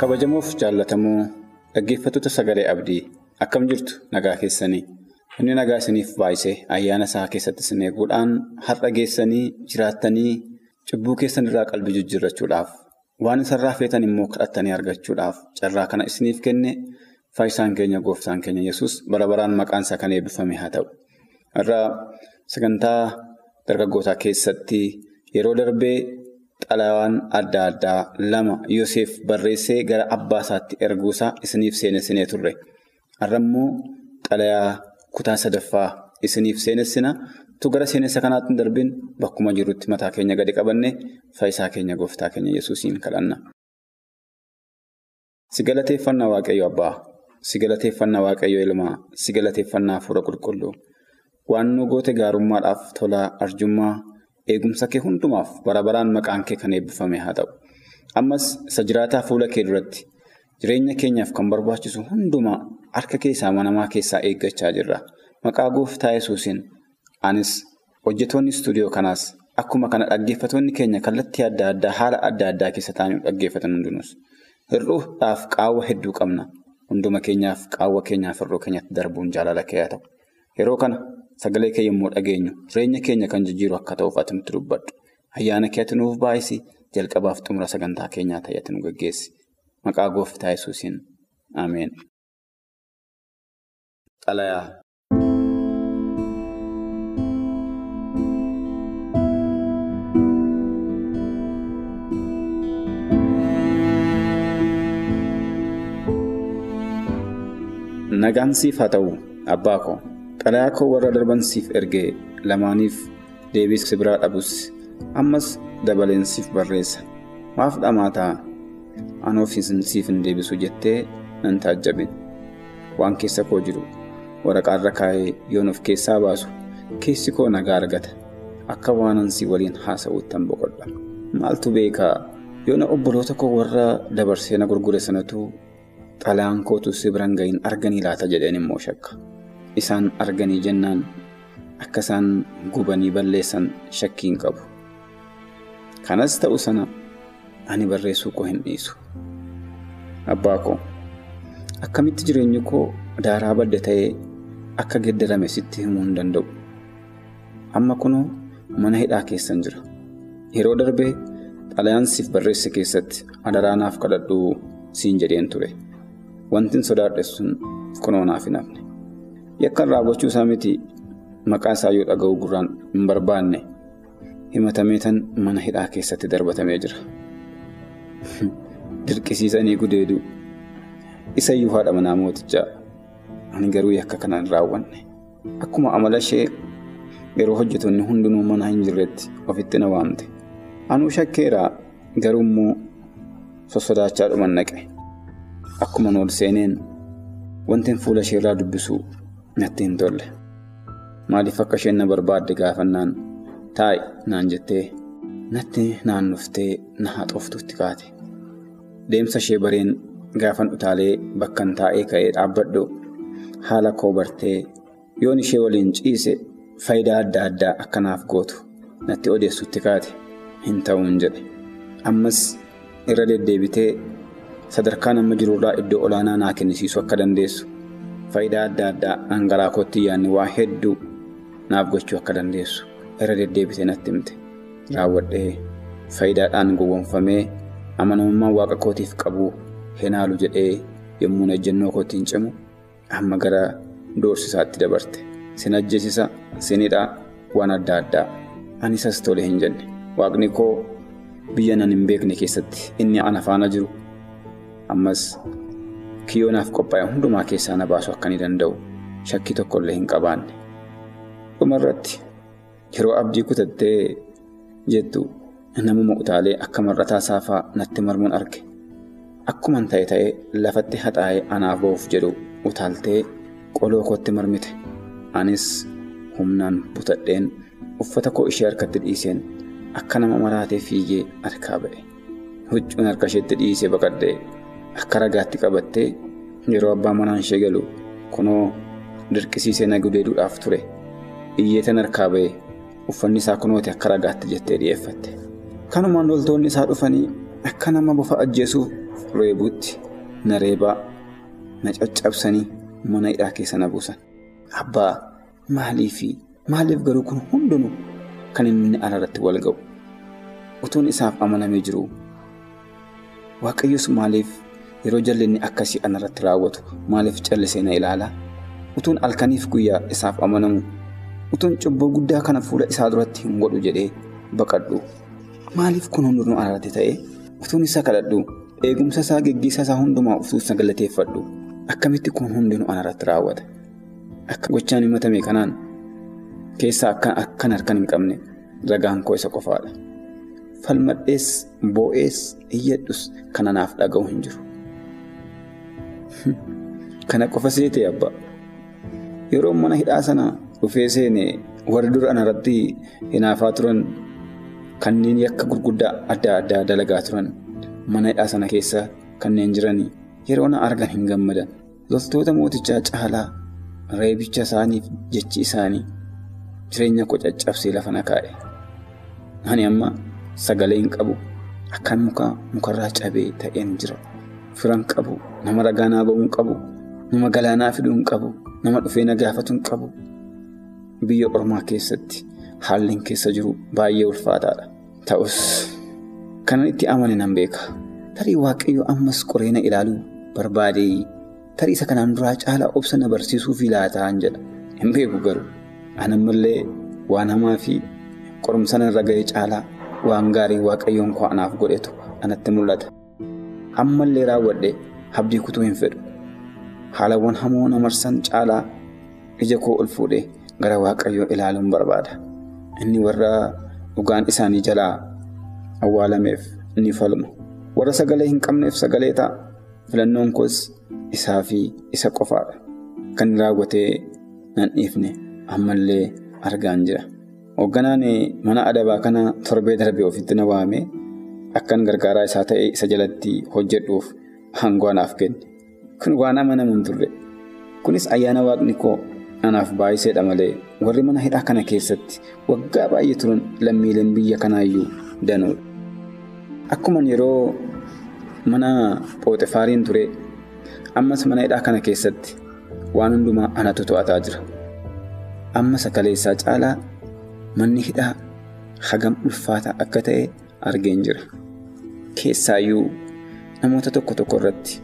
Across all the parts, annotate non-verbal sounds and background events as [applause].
Kabajamoof jaallatamoo dhaggeeffattoota sagalee abdii akkam jirtu nagaa keessanii inni nagaa isiniif baay'isee ayyaana isaa keessatti isin eeguudhaan har'a geessanii jiraattanii cubbuu keessan irraa qalbii jijjiirrachuudhaaf waan isarraa feetan immoo kadhattanii argachuudhaaf carraa kana isiniif kenne faayisaan keenya gooftaan keenya yesus bara baraan maqaan isaa kan eebbifame haa ta'u. Irra sagantaa dargaggootaa keessatti yeroo darbee. Xalayaan adda addaa lama Yoseef barreessee gara abbaa isaatti erguusaa isiniif seenessinee turre. Har'a immoo xalayaa kutaa sadaffaa isiniif seenessina. Tu gara seenessa kanaatti hin darbiin bakkuma jirutti mataa keenya gadi qabannee faayisaa keenya gooftaa keenya yesuusiin kadhanna. Si galateeffannaa Waaqayyo Abbaa, si galateeffannaa Waaqayyo Ilmaa, si galateeffannaa Hafuura Qulqulluu. Waan nu goote gaarummaadhaaf tolaa arjummaa. Eegumsa kee hundumaaf bara baraan maqaan kee kan eebbifame haa ta'u. Ammas isa jiraataa fuula kee duratti jireenya keenyaaf kan barbaachisu hundumaa harka keessaa manamaa keessaa eeggachaa jirra. Maqaa gooftaa yesuusiin anis hojjetoonni istuudiyoo kanaas akkuma kana dhaggeeffatoonni keenya kallattii adda addaa haala adda addaa keessa taa'anii dhaggeeffatan hundinuus. Hir'uudhaaf qaawwa hedduu qabna. Hunduma keenyaaf qaawwa keenyaaf hir'uu keenyatti darbuun jaalala kee haa ta'u. Yeroo kana. Sagalee kee yommuu dhageenyu jireenya keenya kan jijjiiru akka ta'uuf ati nutti dubbadhu. Ayyaana kee ati nuuf baay'isi jalqabaaf xumura sagantaa keenyaa ta'e ati nu gaggeessi. Maqaa gooftaa yesuusiin Ameen. Nagaan siif haa ta'u abbaa koo. Xalayaa koo warra darban siif ergee lamaaniif deebii si biraa dhabus ammas dabaleen siif barreessa. Maaf dhamaataa anoo siif hin deebisu jettee nan taajjabin. Waan keessa koo jiru waraqaarra kaa'ee yoon of keessaa baasu keessi koo nagaa argata. Akka waanan si waliin haasa'uuttan boqodha. Maaltu beekaa yoona obboloota koo warra dabarsee na gurgure sanatu xalayaan kootu si biran gahin arganii laata jedheen immoo shakka. Isaan arganii jennaan akka isaan gubanii balleessan shakkiin qabu. Kanas ta'u sana ani barreessuu koo hin dhiisu. Abbaa koo akkamitti jireenyi koo daaraa badda ta'ee akka geeddarame sitti himuu hin danda'u. Amma kunoo mana hidhaa keessan jira. Yeroo darbee xalayaan siif barreesse keessatti adaraanaaf kadhadhuu siin jedheen ture. Wantin sodaadhe sun kunoo naaf hin hafne. Yakkan raawwachuu isaa miti maqaa isaa yoo dhaga'u gurraan hin barbaanne himatamee tan mana hidhaa keessatti darbatamee jira. [laughs] Dirqisiisanii gudeeduu isa iyyuu haadha manaa mootichaa ani garuu yakka kana hin raawwanne. Akkuma amala ishee yeroo hojjetoonni hundinuu mana hin jirretti ofitti na waamte. Anuu shakkeeraa garuu immoo sossodaachaa dhuman naqe. Akkuma ol seeneen wantin fuula isheerraa dubbisuu. Natti hin tolle. Maaliif akka isheen na barbaadde gaafannaan taa'i naan jettee natti naannoftee na haxooftuutti kaate. Deemsa ishee bareen gaafan utaalee bakkan taa'ee ka'ee dhaabbadhu haala koo bartee yoon ishee waliin ciise faayidaa adda addaa akkanaaf gootu natti odeessutti kaate hin ta'uun jedhe. Ammas irra deddeebitee sadarkaa nama jirurraa iddoo olaanaa naa kennisiisuu akka dandeessu. Faayidaa adda addaa dhangala'aa kootti yaadne waa hedduu naaf gochuu akka dandeessu irra deddeebitee natti himte. Raawwadhee faayidaadhaan gowwoomfamee amanamummaa waaqa kootiif qabu hinaalu jedhee yommuu ejjennoo kootiin cimu amma gara doorsisaatti dabarte. Sin ajjeesisa, sin hidhaa waan adda addaa. Anisas tole hin jenne. Waaqni koo biyya nan hin beekne keessatti inni ana faana jiru ammas. Kiyoonaaf qophaa'e hundumaa keessaa na baasu akka danda'u shakkii tokkollee hin qabaanne. Dhumarratti yeroo abdii kutattee jettu namuma utaalee akka mar'ataa saafaa natti marmuun arge. Akkuman ta'e ta'ee lafatti haxaa'ee anaaf ba'uuf jedhu utaaltee qoloo kootti marmite. Anis humnaan butadheen uffata koo ishee harkatti dhiiseen akka nama maraatee fiigee harkaa ba'e. Huccuun harka isheetti dhiisee baqadhee akka ragaatti qabattee yeroo abbaa manaan ishee galu kunoo dirqisiisee na gudeeduudhaaf ture. Iyyeetan harkaa ba'e uffanni isaa kunooti akka ragaatti jettee dhiyeeffatte. Kanumaan loltoonni isaa dhufanii akka nama bofa ajjeesuuf reebuutti na reebaa na caccabsanii mana hidhaa keessa na buusan. Abbaa maaliifi maaliif garuu kun hundinuu kan inni ana irratti wal ga'u utuun isaaf amanamee jiru waaqayyos maaliif yeroo jallinni akkasii ana irratti raawwatu maaliif callisee na ilaala utuun halkaniif guyyaa isaaf amanamu utuun cubbuu guddaa kana fuula isaa duratti hin godhu jedhee baqadhu maaliif kun hundinuu ana irratti ta'e utuun isa kadhadhu eegumsa isaa geggeessaa isaa hundumaa utuu isa galateeffadhu akkamitti kun hundinuu ana irratti raawwata. Akka gochaan himatame kanaan keessaa akkan harkan hin qabne ragaan koo isa qofaadha. Falmadhees boo'ees iyyadhus kan anaaf dhaga'u hin jiru. [laughs] Kana qofa seetee abbaa. Yeroo mana hidhaa sana dhufee seene warri dura anarratti hinaafaa turan kanneen yakka gurguddaa adda addaa dalagaa turan mana hidhaa sana keessa kanneen jiran yeroo na argan hin gammadan. Loltoota mootichaa caalaa. Reebicha isaaniif jechi isaanii jireenya koo caccabsee lafa na kaa'e. Ani amma sagalee hin qabu akkan muka mukarraa cabee ta'een jira. Firan qabu nama ragaa naa ba'uu hin qabu nama galaanaa fiduu hin qabu nama dhufee na gaafatu hin qabu. Biyya ormaa keessatti haalli keessa jiru baay'ee ulfaataadha. Ta'us kanan itti amane nan beeka. Tarii waaqayyo ammas qoree na ilaaluu barbaade. Tarii isa kanaan duraa caalaa obsa na barsiisuuf laataan jedha. Hin beeku garuu. Anammallee waan hamaa fi qorumsa irra ga'ee caalaa waan gaarii waaqayyoon koo anaaf godhetu anatti mul'ata. Ammallee raawwadhee abdii kutuu hin fedhu. Haalawwan hamoo na marsan caalaa ija koo ol fuudhee gara waaqayyoo ilaaluun barbaada. Inni warra dhugaan isaanii jalaa awwaalameef ni falmu. Warra sagalee hin qabneef sagalee ta'a. Filannoon koos isaa fi isa qofaadha. Kan raawwatee nan dhiifne ammallee argaan jira. Hoogganaan mana adabaa kana torbee darbee ofitti na waamee akkan gargaaraa isaa ta'e isa jalatti hojjedhuuf aangoo anaaf kenne. Kun waan amanamu hin turre. Kunis ayyaana waaqni koo anaaf baay'iseedha malee warri mana hidhaa kana keessatti waggaa baay'ee turan lammiileen biyya kanaayyuu danuudha. Akkuman yeroo mana Phooxefaariin ture ammas mana hidhaa kana keessatti waan hundumaa anatu to'ataa jira. Amma sakaleessaa caalaa manni hidhaa hagam ulfaataa akka ta'e argeen jira. Keessaayyuu namoota tokko tokko irratti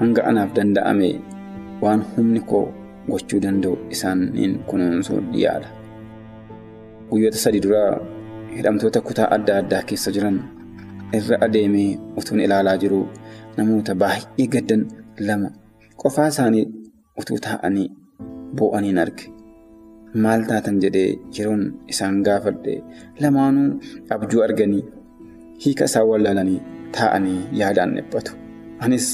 hanga anaaf danda'ame waan humni koo gochuu danda'u isaaniin kunuunsuu dhiyaadha. Guyyoota sadii dura hidhamtoota kutaa adda addaa keessa jiran irra adeemee utuun ilaalaa jiru namoota baay'ee gaddan lama qofaa isaanii utuu taa'anii boo'aniin arge. Maal taatan jedhee yeroon isaan gaafadhe lamaanuu abjuu arganii hiika isaan wallaalanii taa'anii yaadaan dhiphatu. Anis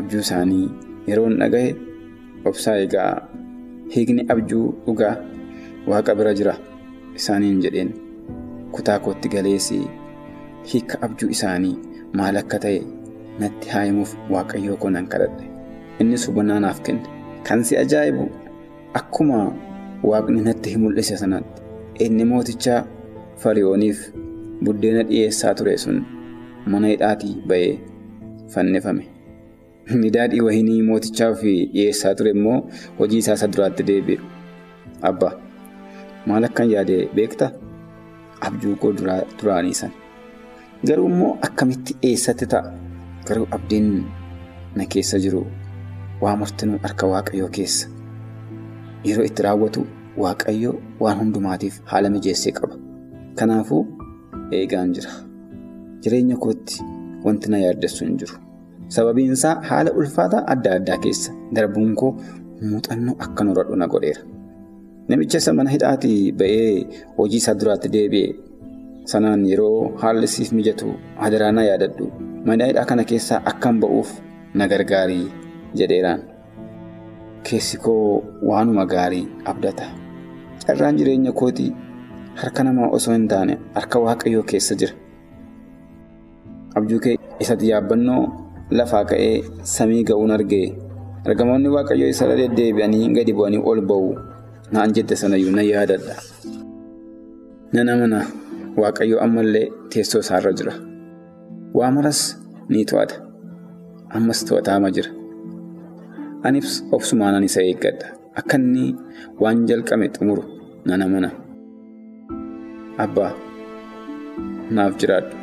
abjuu isaanii yeroon dhagahe obsaa egaa hiikni abjuu dhugaa waaqa bira jira isaaniin jedheen kutaa kootti galeessi hiika abjuu isaanii maal akka ta'e natti haayimuuf waaqayyoo koo nan kadhadhe. Innis hubannaa naaf kenne. Kan si ajaa'ibu akkuma waaqni natti hin mul'ise sanatti inni mootichaa fariyooniif buddeena dhiyeessaa ture sun mana hidhaatii ba'ee fannifame. Inni daadhii wayinii mootichaaf dhiyeessaa ture immoo hojii isaa isa duraatti deebi'e. Abbaa maal akkan yaade beektaa? Abjuu koo duraanii sana. Garuu immoo akkamitti eessatti ta'a? Garuu abdiin na keessa jiru waa martinuu harka waaqayyoo keessa. Yeroo itti raawwatu waaqayyo waan hundumaatiif haala mijeessee qaba. Kanaafuu eegaan jira. Jireenya kootti wanti na yaaddessu hin jiru. Sababiin haala ulfaataa adda addaa keessa darbuun koo muuxannoo akkan horadhu na godheera. Namicha isa mana hidhaatii ba'ee hojii isaa duraatti deebi'e sanaan yeroo haalli siif mijatu hadaraa na yaadadhu mana hidhaa kana keessaa akkan ba'uuf na gargaarii jedheeraan. Keessi koo waanuma gaarii abdata. Carraan jireenya kootii harka namaa osoo hin taane harka waaqayyoo keessa jira. Abjuu kee isatti yaabbannoo lafaa ka'ee samii ga'uun argee ergamoonni waaqayyoo isa deddeebi'anii gadi bu'anii ol ba'u naan jette sanayyuu na yaadadha. Nana mana waaqayyoo ammallee teessoo isaarra jira. Waa maras ni to'ata. Ammas to'ataama jira. Anis obsumaanan isa eeggadha. Akka inni waan jalqame xumuru nana mana. Abbaa naaf jiraadhu.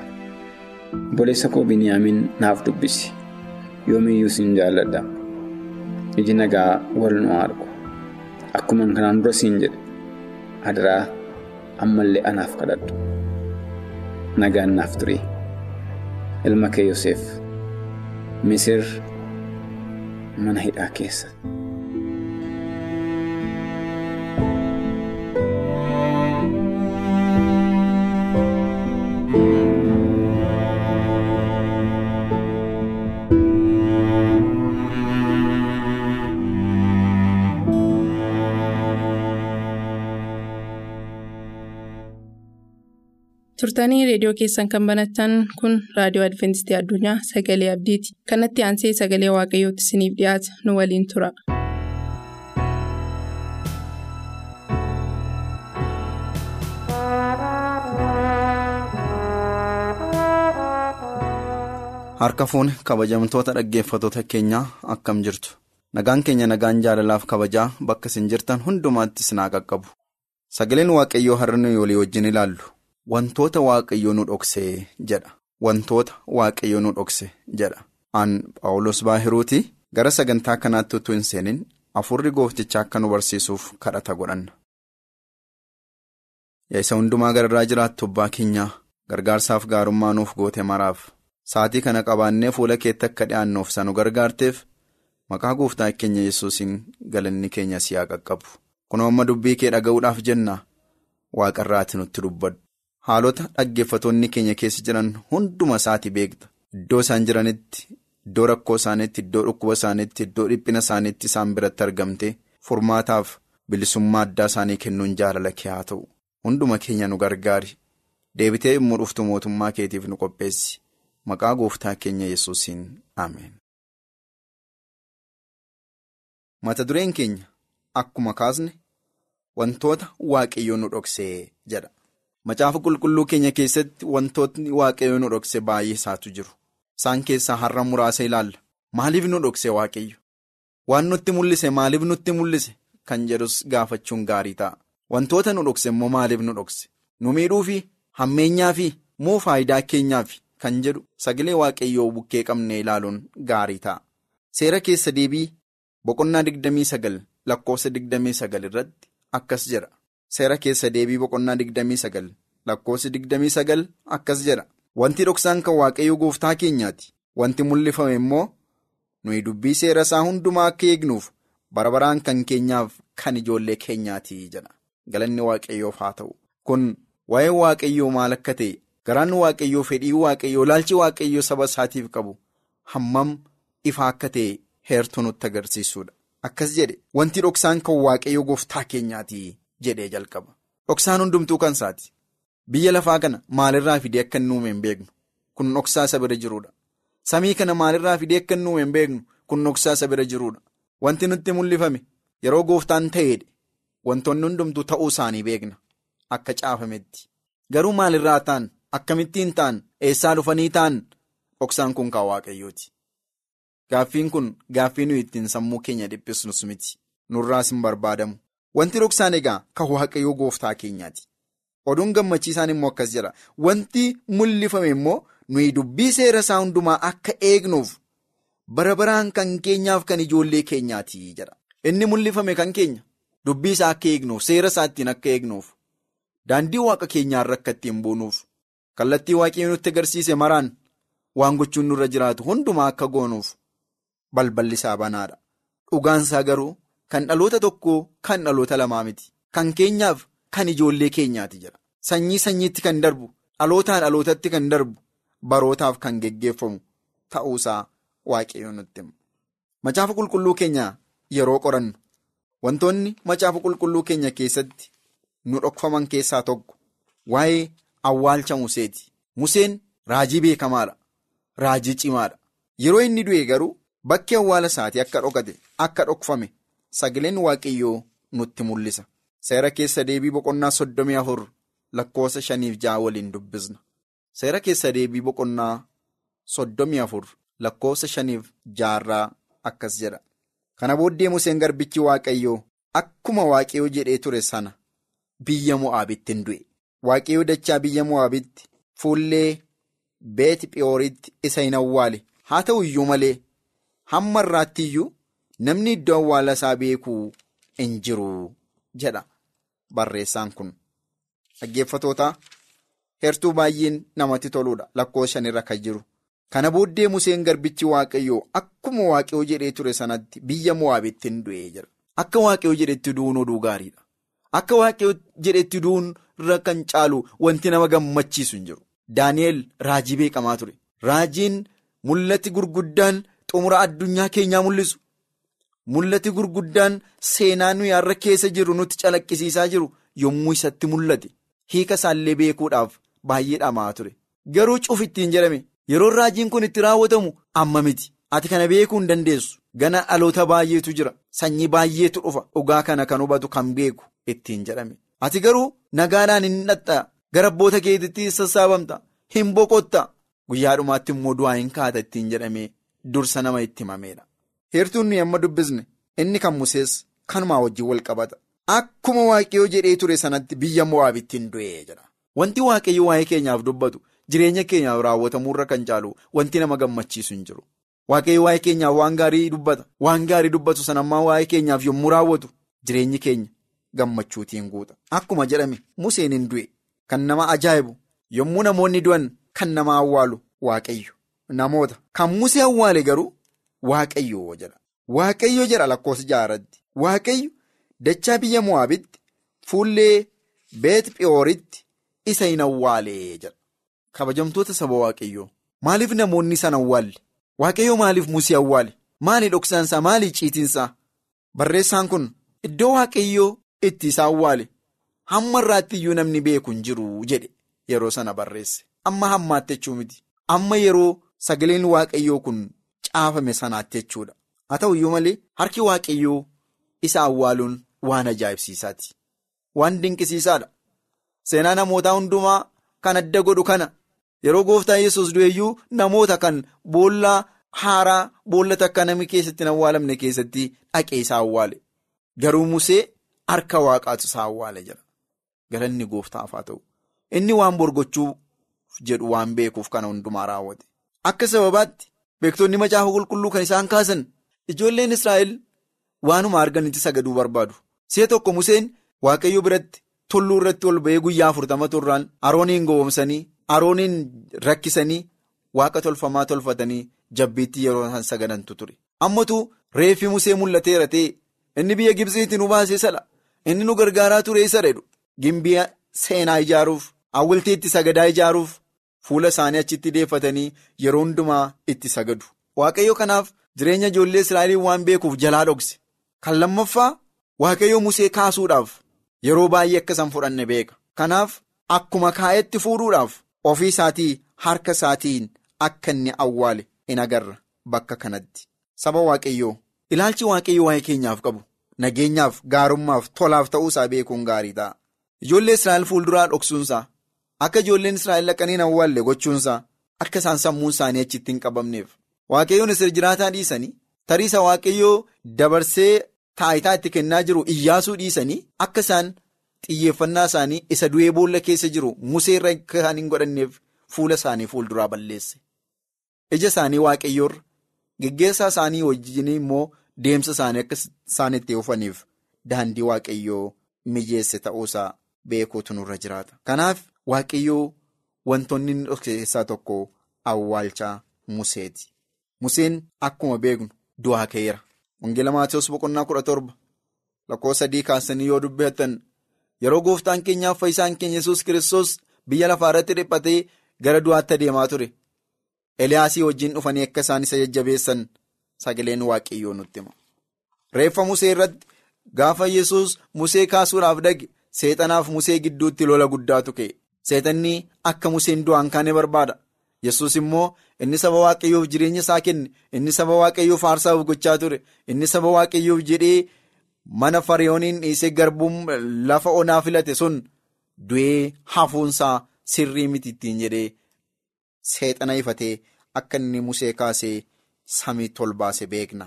Obboleessa koo Biniyaamiin naaf dubbisi. Yoomiyyuu siin jaalladha. Iji nagaa wal nu argu. Akkuma kanaan dura siin jedhe. Adaraa ammallee anaaf kadhadhu. Nagaan naaf ture. Ilma kee Yoseef. Misir mana hidhaa keessa. Turtanii reediyoo keessan kan banattan kun raadiyoo adventistii addunyaa sagalee abdiiti kanatti aansee sagalee waaqayyootti isiniif dhiyaata nu waliin tura. harka fuune kabajamtoota dhaggeeffatoota keenyaa akkam jirtu nagaan keenya nagaan jaalalaaf kabajaa bakka isin jirtan hundumaatti isin qaqqabu sagaleen waaqayyoo har'a nu walii wajjin ilaallu. Wantoota waaqayyoo nu dhoksee jedha. Wantoota waaqayyoo nu dhokse jedha. Aan Paawulos Baahiruuti gara sagantaa kanaatti utuu hin seenin afurri gooftichaa akka nu barsiisuuf kadhata godhanna. Yaa isa hundumaa gararraa jiraattu abbaa keenyaa gargaarsaaf gaarummaa nuuf goote maraaf sa'aatii kana qabaannee fuula keetti akka dhi'aannuuf isa nu gargaarteef maqaa gooftaa keenya yesuusiin galanni keenya si haa qaqqabu. Kunoo amma dubbii kee dhaga'uudhaaf jenna waaqarraati nutti dubbadhu. Haalota dhaggeeffatoonni keenya keessa jiran hunduma isaati beekta. Iddoo isaan jiranitti, iddoo rakkoo isaaniitti, iddoo dhukkuba isaaniitti, iddoo dhiphina isaaniitti isaan biratti argamte furmaataaf bilisummaa addaa isaanii kennuun jaalala kee haa ta'u. Hunduma keenya nu gargaari. Deebitee immoo dhuftu mootummaa keetiif nu qopheessi. Maqaa gooftaa keenya yesuusiin Ameen. Mata dureen keenya akkuma kaasne wantoota waaqayyoo nu dhoksee jedha. Macaafa qulqulluu keenya keessatti wantootni waaqayyoo nu dhokse baay'ee isaatu jiru. Isaan keessaa har'a muraasa ilaalla. Maaliif nu dhokse waaqayyo? Waan nutti mul'ise maaliif nutti mul'ise? Kan jedhus gaafachuun gaarii ta'a. Wantoota nu dhokse immoo maaliif nu dhokse? Nu miidhuu fi hammeenyaa fi moo faayidaa keenyaaf kan jedhu sagalee waaqayyoo bukkee qabnee ilaaluun gaarii ta'a. Seera keessa deebii boqonnaa digdamii sagal lakkoofsa digdamii sagal irratti akkas jedha. Seera keessa deebii boqonnaa digdamii sagal lakkoofsi digdamii sagal akkas jedha. Wanti dhoksaan kan waaqayyoo gooftaa keenyaati. Wanti mul'ifame immoo nuyi dubbii seera isaa hundumaa akka eegnuuf bara baraan kan keenyaaf kan ijoollee keenyaati jedha. Galanni waaqayyoof haa ta'u. Kun waa'ee waaqayyoo maal akka ta'e garaan waaqayyoo fedhii waaqayyoo ilaalchi waaqayyoo saba isaatiif qabu hammam ifa akka ta'e heertuu nutti agarsiisudha. Akkas jedhe wanti dhoksaan kan waaqayyoo gooftaa keenyaati. Jedhee jalqaba. Dhoksaan hundumtuu kan isaati. Biyya lafaa kana maalirraa fidee akka inni uume hin beeknu kun dhoksaa isa bira jiruudha. Samii kana maalirraa fidee akka inni uume hin beeknu kun dhoksaa isa bira jiruudha. Wanti nutti mul'ifame yeroo gooftaan ta'eedha. Wantoonni hundumtuu ta'uu isaanii beekna akka caafametti. Garuu maalirraa ta'an akkamittiin ta'an eessaa dhufanii ta'an dhoksaan kun kan waaqayyooti. Gaaffiin kun gaaffii nuyi ittiin sammuu keenya dhiphisnus miti. Nurraas hin barbaadamu. Wanti dhoksaan egaa kan waaqayyoo gooftaa keenyaati. Oduun gammachiisaan immoo akkas jedha. Wanti mul'ifame immoo nuyi dubbii seera isaa hundumaa akka eegnuuf bara baraan kan keenyaaf kan ijoollee keenyaati jedha. Inni mul'ifame kan keenya dubbii isaa akka eegnuuf seera isaa ittiin akka eegnuuf daandii waaqa keenyaarra akka ittiin buunuuf kallattii waaqayyoo nutti agarsiise maraan waan gochuun nurra jiraatu hundumaa akka goonuuf balballi isaa banaadha. Dhugaansaa garuu. Kan dhaloota tokkoo kan dhaloota lamaa miti. Kan keenyaaf kan ijoollee keenyaati jedha. Sanyii sanyiitti kan darbu dhalootaa dhalootatti kan darbu barootaaf kan geggeeffamu ta'uusaa waaqayyo nutti hima. Macaafa qulqulluu keenya yeroo qorannu wantoonni macaafa qulqulluu keenya keessatti nu dhokfaman keessaa tokko waa'ee awwaalcha Museeti. Museen raajii beekamaadha. Raajii cimaadha. Yeroo inni du'e garuu bakki awwaala isaatii akka dhokate akka dhokfame sagaleen waaqayyoo nutti mul'isa. Seera keessa deebii boqonnaa soddomii afur lakkoofsa shaniif ja'a waliin dubbisna. Seera keessa deebii boqonnaa soddomii afur lakkoofsa shaniif ja'arraa akkas jedha. Kana booddee Museen garbichi waaqayyoo akkuma waaqayyoo jedhee ture sana biyya Mo'aabitti hin du'e. Waaqayyoo dachaa biyya Mo'aabitti fuullee beeti Phe'ooritti isa hin awwaale. Haa ta'u iyyuu malee hamma irraatti iyyuu namni iddoo awwaala isaa beekuu hin jiru jedha barreessaan kun. Dhaggeeffatoota heertuu baay'een namatti toludha lakkoofsa shanirra kan jiru. Kana booddee Museen garbichi waaqayyoo akkuma waaqayyoo jedhee ture sanatti biyya Mo'aabitti hin du'e jira. Akka waaqayyoo jedhetti du'uun oduu gaariidha. Akka waaqayyoo jedhetti du'uun irra kan caalu wanti nama gammachiisu hin jiru. Daani'eel raajii beekamaa ture. Raajiin mul'ati gurguddaan xumura addunyaa keenyaa mul'isu. Mul'ati gurguddaan seenaa nuyi har'a keessa jiru nutti calaqqisiisaa jiru yommuu isatti mul'ate. Hiika isaallee beekuudhaaf baay'ee dhamaa ture. Garuu cufittiin jedhame yeroo raajiin kun itti raawwatamu amma miti. Ati kana beekuu hin dandeessu. Gana dhaloota baay'eetu jira. Sanyii baay'eetu dhufa. Dhugaa kana kan hubatu kan beeku ittiin jedhame. Ati garuu nagaadhaan hin dhaxxaa. Gara abboota keetiitti sassaabamta. Hin boqotta. Guyyaa dhumaatti immoo du'aa hin kaata ittiin jedhamee dursa nama itti himameedha. Heertuun nuyi amma dubbisne inni kan Musees kanumaa wajjin wal qabata. Akkuma waaqayyoo jedhee ture sanatti biyya Mo'aabitti hin du'e jedha. Wanti waaqayyo waa'ee keenyaaf dubbatu jireenya keenyaaf raawwatamuurra kan caalu wanti nama gammachiisu hin jiru. Waaqayyo waa'ee keenyaaf waan gaarii dubbata. Waan gaarii dubbatu sanammaa waa'ee keenyaaf yommuu raawwatu jireenyi keenya gammachuutiin guuta. Akkuma jedhame Museen hin du'e. Kan nama ajaa'ibu yommuu namoonni du'an kan nama awwaalu waaqayyo namoota kan musee awwaale garuu waaqayyo jedha. Waaqayyo jedha lakkoofsa ja'arratti waaqayyo dachaa biyya Mo'aabitti fuullee beet Phe'ooritti isa hin awwaale jedha. Kabajamtoota saba waaqayyoo maaliif namoonni san awwaalle? Waaqayyo maaliif musee awwaale? Maali dhoksaansaa? Maali ciitiinsaa? Barreessaan kun iddoo waaqayyoo itti isa awwaale. Hamma irraatti iyyuu namni beeku hin jiru jedhe yeroo sana barreesse. Amma hammaatti jechuu miti. Amma yeroo sagaleen waaqayyoo kun caafame sanaatti jechuudha. Haa ta'u iyyuu malee harki waaqayyoo isa awwaaluun waan ajaa'ibsiisaati. Waan dinqisiisaadha. Seenaa namootaa hundumaa kan adda godhu kana yeroo gooftaa yesus du'eyyuu namoota kan boollaa haaraa boolla takka namni keessatti awwaalamne keessatti dhaqee isa awwaale. Garuu Musee harka waaqaatu isa awwaale jira. Galanni gooftaaf haa ta'u. Inni waan borgochuu jedhu waan beekuuf kana hundumaa raawwate. Akka sababaatti beektonni macaafa qulqulluu kan isaan kaasan ijoolleen Israa'el waanuma arganitti sagaduu barbaadu. Si'a tokko Museen Waaqayyo biratti tulluu irratti ol ba'ee guyyaa afurtama turraan Arooniin gowwomsanii Arooniin rakkisanii waaqa tolfamaa tolfatanii jabbiitti yeroo isaan sagadantu ture. Ammatu reeffi Musee mul'ateera ta'e inni biyya Gibsiitti nu baasee sala inni nu gargaaraa ture isa jedhu gimbii seenaa ijaaruuf hawwiltii sagadaa ijaaruuf fuula isaanii achitti deeffatanii yeroo hundumaa itti sagadu. Waaqayyo kanaaf jireenya ijoollee Israa'eliin waan beekuuf jalaa dhokse. Kan lammaffaa Waaqayyo Musee kaasuudhaaf yeroo baay'ee akka isaan fudhanne beeka. Kanaaf akkuma kaa'etti fuudhuudhaaf ofii isaatii harka isaatiin akka inni awwaale in agarra bakka kanatti. Saba Waaqayyoo ilaalchi Waaqayyo waa'ee keenyaaf qabu nageenyaaf gaarummaaf tolaaf ta'uusaa beekuun gaarii ta'a. Ijoollee Israa'el fuulduraa dhoksuunsaa akka ijoolleen Israa'el dhaqanii hin awwaalle gochuunsaa akka isaan sammuun isaanii achitti hin qabamneef. Waaqayyoon isir jiraataa dhiisanii tariisa Waaqayyoo dabarsee taayitaa itti kennaa jiru iyyaasuu dhiisanii akka isaan xiyyeeffannaa isaanii isa du'ee boolla keessa jiru musee irra akka isaan hin godhanneef fuula isaanii fuulduraa balleesse. Ija isaanii Waaqayyoorra geggeessaa isaanii wajjin immoo deemsa isaanii akka isaan itti oofaniif daandii Waaqayyoo mijeesse ta'uusaa beekuutu nurra jiraata. Kanaaf Waaqayyoo wantoonni inni dhokse keessaa tokko awwaalchaa Museeti. Museen akkuma beeknu du'aa ka'eera. Wangeela Maatiyus boqonnaa kudha torba lakkoofsa sadii kaasanii yoo dubbattan yeroo gooftaan keenyaaf fayyisaan keenya yesus kiristoos biyya lafaa irratti dhiphatee gara du'aatti adeemaa ture. Eliyaasii wajjin dhufanii akka isaan isa jajjabeessan sagaleen waaqayyoo nutti hima. Reeffa Musee irratti gaafa Yesuus Musee kaasuudhaaf dhage seexanaaf Musee gidduutti lola guddaatu ka'e. Seexanni akka Museen du'aan kaane barbaada. Yesuus immoo inni saba waaqayyoof jireenya isaa kenne inni saba waaqayyoof aarsaaf gochaa ture inni saba waaqayyoof jedhee mana fariyooniin dhiisee garbuun lafa onaa filate sun du'ee hafuunsaa sirrii miti ittiin jedhee seexana ifatee akka inni Musee kaasee samii ol baase beekna.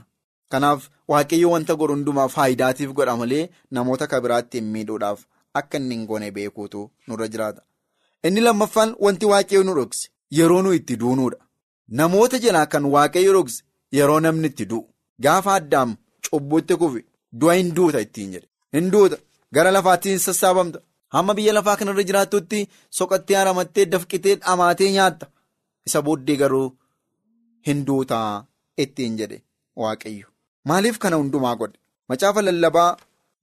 Kanaaf waaqayyo wanta godhu hundumaa faayidaatiif godha malee namoota kan biraatti hin miidhuudhaaf akka inni hin goone beekuutu nurra jiraata. Inni lammaffaan wanti waaqayyo nu dhokse yeroo nu itti duunuudha. Namoota jalaa kan waaqayyo dhokse yeroo namni itti du'u. Gaafa addaam cubbuutti kufe du'a hin duuta ittiin jedhe. Hin duuta gara lafaatti hin sassaabamta. Hamma biyya lafaa kanarra jiraattutti soqattee haramattee dafqitee dhamaatee nyaatta. Isa booddee garuu hin duutaa ittiin jedhe waaqayyo. Maaliif kana hundumaa godhe? Macaafa lallabaa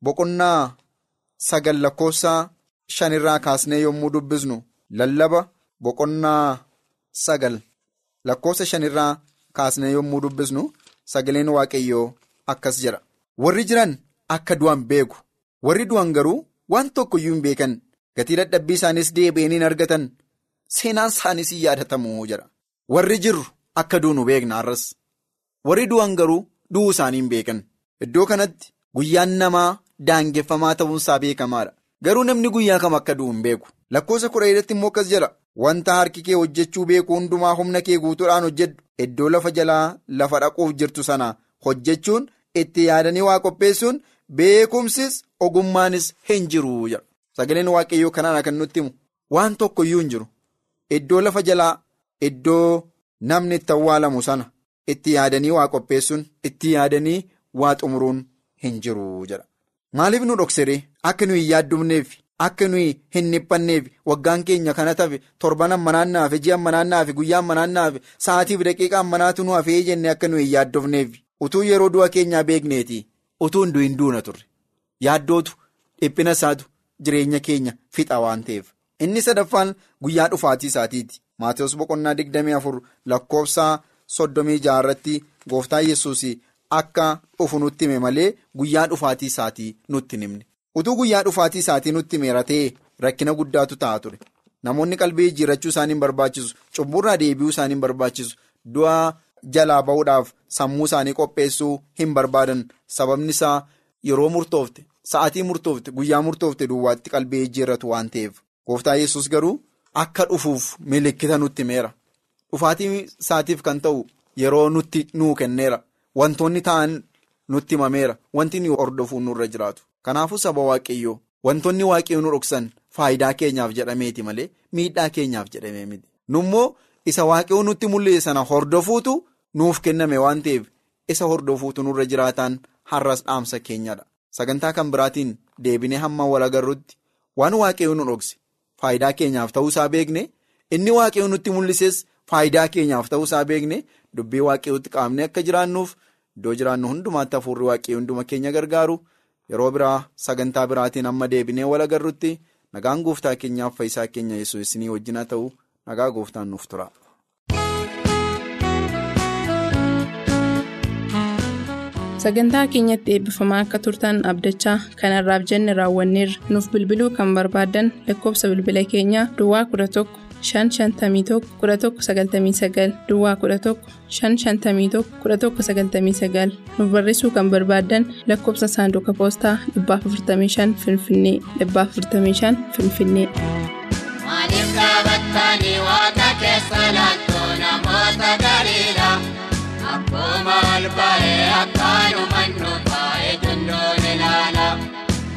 boqonnaa sagal lakkoofsaa shanirraa kaasnee yommuu dubbisnu lallaba boqonnaa sagal lakkoofsa shanirraa kaasnee yommuu dubbisnu sagaleen waaqayyoo akkas jedha. Warri jiran akka du'an beeku. Warri du'an garuu waan tokkoyyuu hin beekan. Gatii dadhabbii isaanis deebi'anii hin argatan. Seenaan isaaniis hin yaadatamu jedha. Warri jirru akka duunu beekna har'as. Warri du'an garuu du'uu isaanii hin beekan. Iddoo kanatti guyyaan namaa daangeffamaa ta'uunsaa beekamaadha. Garuu namni guyyaa kam akka du'u hin beeku. Lakkoofsa kudha irratti immoo akkas jedha. Wanta harki kee hojjechuu beeku hundumaa humna kee guutuudhaan hojjedhu. Iddoo lafa jalaa lafa dhaquuf jirtu sana hojjechuun itti yaadanii waa qopheessuun beekumsis ogummaanis hin jiru. Sagaleen waaqayyoo kanaan kan nutti himu. Waan tokkoyyuu hin jiru. Iddoo lafa jalaa iddoo namni itti awwaalamu sana itti yaadanii waa qopheessuun itti yaadanii waa xumuruun hin jiru jedha. Maaliif nu dhoksiree akka nuyi hin yaaddumneef akka nuyi hin dhiphanneef waggaan keenya kana tafe torban ammanaan naafe ji'a ammanaan naafe guyyaa ammanaan naafe sa'aatiif daqiiqa ammanaatu nu hafee jenne akka nuyi hin yaaddofneef utuu yeroo du'a keenyaa beekneeti utuu hin du'in duuna turre yaaddootu dhiphina isaatu jireenya keenya fixa waan ta'eef. Inni sadaffaan guyyaa dhufaatii isaatiiti. Maatiyus boqonnaa digdamii afur lakkoofsa soddomii jaarratti gooftaa yesuus akka dhufu nutti hime malee guyyaa dhufaatii isaatii nutti himne. Utuu guyyaa dhufaatii isaatii nutti himeera ta'e rakkina guddaatu ta'a ture. Namoonni qalbii jijjiirrachuu isaanii hin barbaachisu. Cubburraa deebi'uu isaanii hin barbaachisu. Du'a jalaa ba'uudhaaf sammuu isaanii qopheessuu hin barbaadan. Sababni isaa yeroo murtoofte, sa'atii murtoofte, guyyaa murtoofte duwwaatti qalbii jijjiirratu waan ta'eef. Gooftaa yesus garuu akka dhufuuf milikkita nutti himeera. Dhufaatii isaatiif kan ta'u yeroo nutti nuu kenneera. Wantoonni ta'an nutti himameera. Wanti hordofuun nurra jiraatu. Kanaafuu saba waaqayyoo wantoonni waaqayyoo nu dhoksan faayidaa keenyaaf jedhameeti malee miidhaa keenyaaf jedhamee miti. Nummoo isa waaqayyoo nutti mul'ise sana hordofuutu nuuf kenname waan ta'eef isa hordofuutu nurra jiraataan har'as dhaamsa keenyadha. Sagantaa kan biraatiin deebinee hamma wal agarrutti waan waaqayyoo nu dhokse. Faayidaa keenyaaf ta'uusaa beekne inni waaqayyoo nutti mul'ises faayidaa keenyaaf ta'uusaa beekne dubbii waaqayyootti qaamne akka jiraannuuf iddoo jiraannu hundumaatti hafuurri waaqayyoo hunduma keenya gargaaru yeroo biraa sagantaa biraatiin amma deebinee wal agarrutti nagaan gooftaa keenyaaf fayyisaa keenya yesuus ni wajjin haa ta'u nagaa gooftaan nuuf tura. Sagantaa keenyatti eebbifamaa akka turtan abdachaa kanarraaf jenne raawwanneerra nuuf bilbiluu kan barbaadan lakkoofsa bilbila keenyaa Duwwaa 11 551 1199 Duwwaa 11 551 1199 nuuf barreessuu kan barbaadan lakkoofsa saanduqa poostaa 455 Finfinnee 455 Finfinnee. Maaliif dhaabattanii waaqa keessa laaltuu namoota gariidha? Akkuma ol ba'ee akkaanumaan nu baay'ee dundoon ilaala.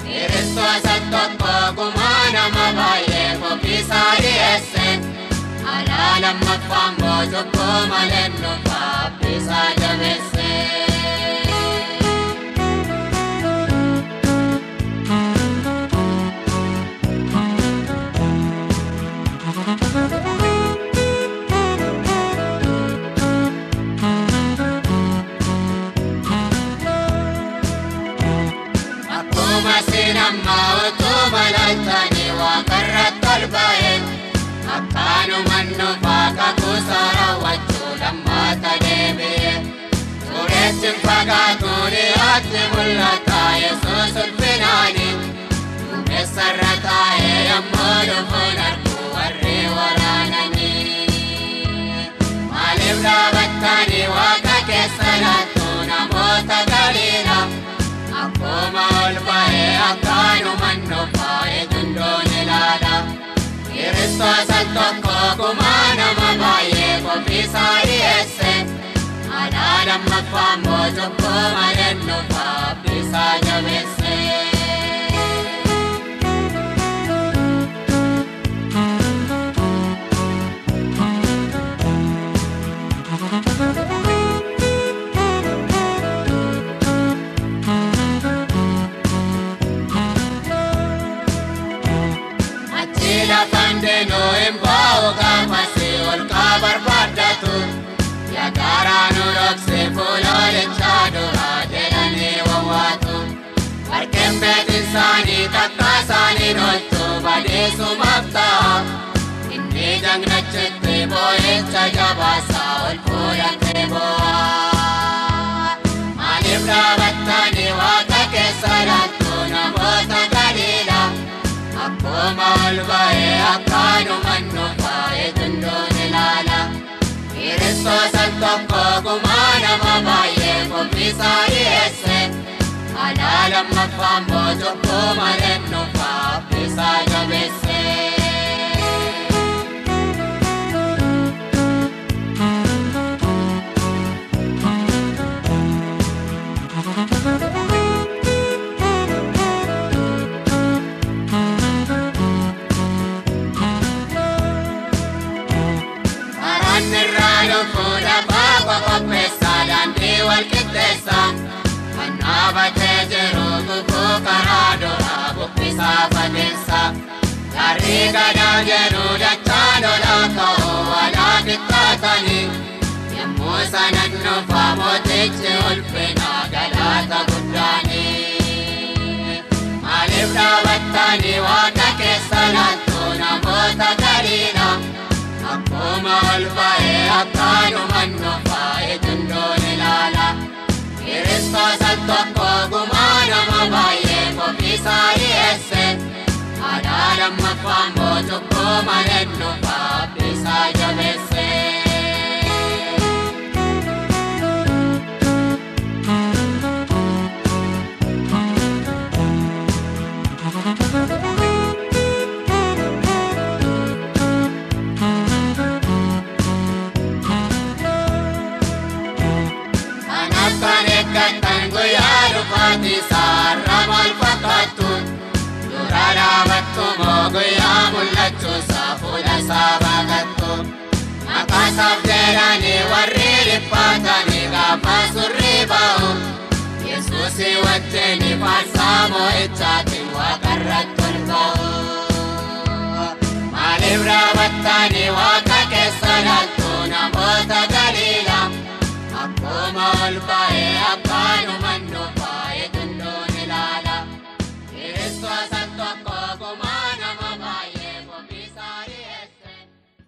Kiristoos tokko gumaa nama baay'ee ofiisaa dhiyeesse. Lammaffaan mootukkoo malee nu kaabbisaa jabeesse. Tureetti fagaatu dhiyaatti mul'ata Yesuus ulfinaani. Duumessarra taa'ee yommuu dhufuun argu warri waraananii. Maaliif dhaabattanii waaqa keessa laattu namoota galiidha? Akkuma ol ba'ee akkaanumaan dhufaa eegundoon ilaala. Kiristoos al tokko gumaa nama baay'ee qophiisaa dhiyeesse. Aadaa lammaffaa immoo cubbuu malee dhufaa abdiisaa jabeesse. Achi lafaan deenoo isaanii takka isaanii dholtu badeessumaaf ta'a. Inni jagnachitti boo'icha jabaasaa ol fuudhatee boo'a. Maaliif dhaabattanii waaqa keessa laattu namoota galiidha? Akkuma ol ba'ee akkaanumaan dhufaa eegundoon ilaala. Kiristoos al tokko gumaa nama baay'ee qophiisaa dhiyeesse. Aadaa lammaffaa immoo cubbuu malee dhufaa abdiisaa jabeesse. Karaan irraa dhufuu dafaa qopheessaa daandii wal qixxeessa. Dhaabatee jiru gufuu karaa duraa bubbisaa fageessa. Garri gadaa jedhu dachaa lolaa ka'uu walaa qixxaatanii. Yommuu sanan dhufaa mootichi ulfinaa galaata guddaanii. Maaliif dhaabattanii waaqa keessa laattu namoota galiidha? Akkuma ol ba'ee akkaanumaan dhufaa eegundoon ilaala. Kiristoos al tokko gumaa nama baay'ee qophiisaa dhiyeesse. Aadaa lammaffaa immoo cubbuu malee dhufaa Kanaaf jedhanii warri dhiphatanii gaafa surrii ba'u. Yesuusii wajjin faarsaa mo'ichaatiin waaqarratti ol ba'u. Maaliif raabattanii waaqa keessa laaltu namoota galiilaa akkuma ol ba'ee akka.